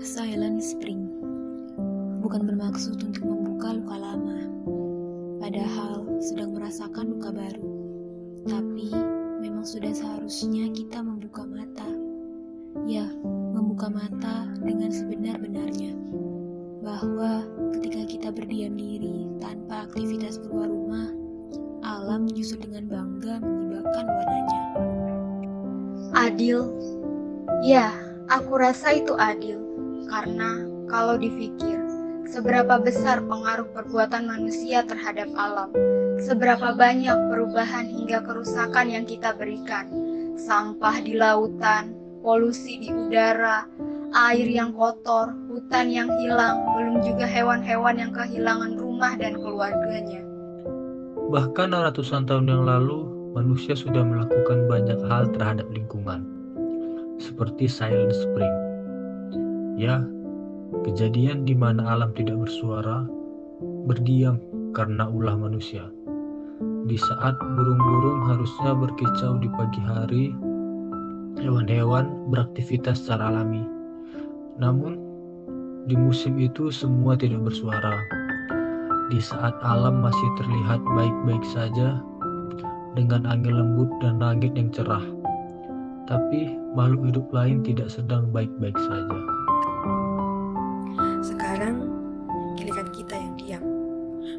Silent Spring bukan bermaksud untuk membuka luka lama, padahal sedang merasakan luka baru. Tapi memang sudah seharusnya kita membuka mata. Ya, membuka mata dengan sebenar-benarnya. Bahwa ketika kita berdiam diri tanpa aktivitas keluar rumah, alam justru dengan bangga menyibakkan warnanya. Adil? Ya, aku rasa itu adil. Karena kalau dipikir, seberapa besar pengaruh perbuatan manusia terhadap alam, seberapa banyak perubahan hingga kerusakan yang kita berikan, sampah di lautan, polusi di udara, air yang kotor, hutan yang hilang, belum juga hewan-hewan yang kehilangan rumah dan keluarganya. Bahkan ratusan tahun yang lalu, manusia sudah melakukan banyak hal terhadap lingkungan, seperti Silent Spring. Ya, kejadian di mana alam tidak bersuara, berdiam karena ulah manusia. Di saat burung-burung harusnya berkicau di pagi hari, hewan-hewan beraktivitas secara alami. Namun, di musim itu semua tidak bersuara. Di saat alam masih terlihat baik-baik saja, dengan angin lembut dan langit yang cerah. Tapi makhluk hidup lain tidak sedang baik-baik saja. Sekarang giliran kita yang diam,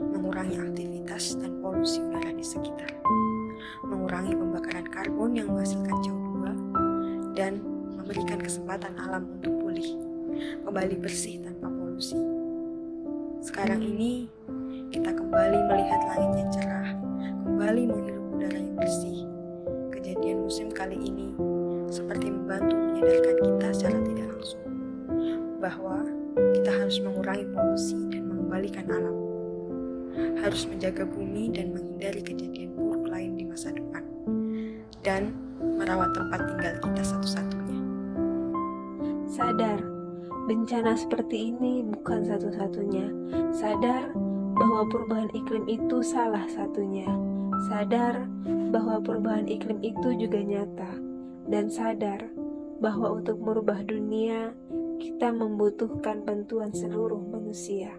mengurangi aktivitas dan polusi udara di sekitar, mengurangi pembakaran karbon yang menghasilkan CO2, dan memberikan kesempatan alam untuk pulih, kembali bersih tanpa polusi. Sekarang ini kita kembali melihat langit yang cerah, kembali menghirup udara yang bersih. Kejadian musim kali ini seperti membantu menyadarkan kita secara tidak langsung bahwa kita harus mengurangi polusi dan mengembalikan alam. Harus menjaga bumi dan menghindari kejadian buruk lain di masa depan. Dan merawat tempat tinggal kita satu-satunya. Sadar, bencana seperti ini bukan satu-satunya. Sadar bahwa perubahan iklim itu salah satunya. Sadar bahwa perubahan iklim itu juga nyata. Dan sadar bahwa untuk merubah dunia, kita membutuhkan bantuan seluruh manusia.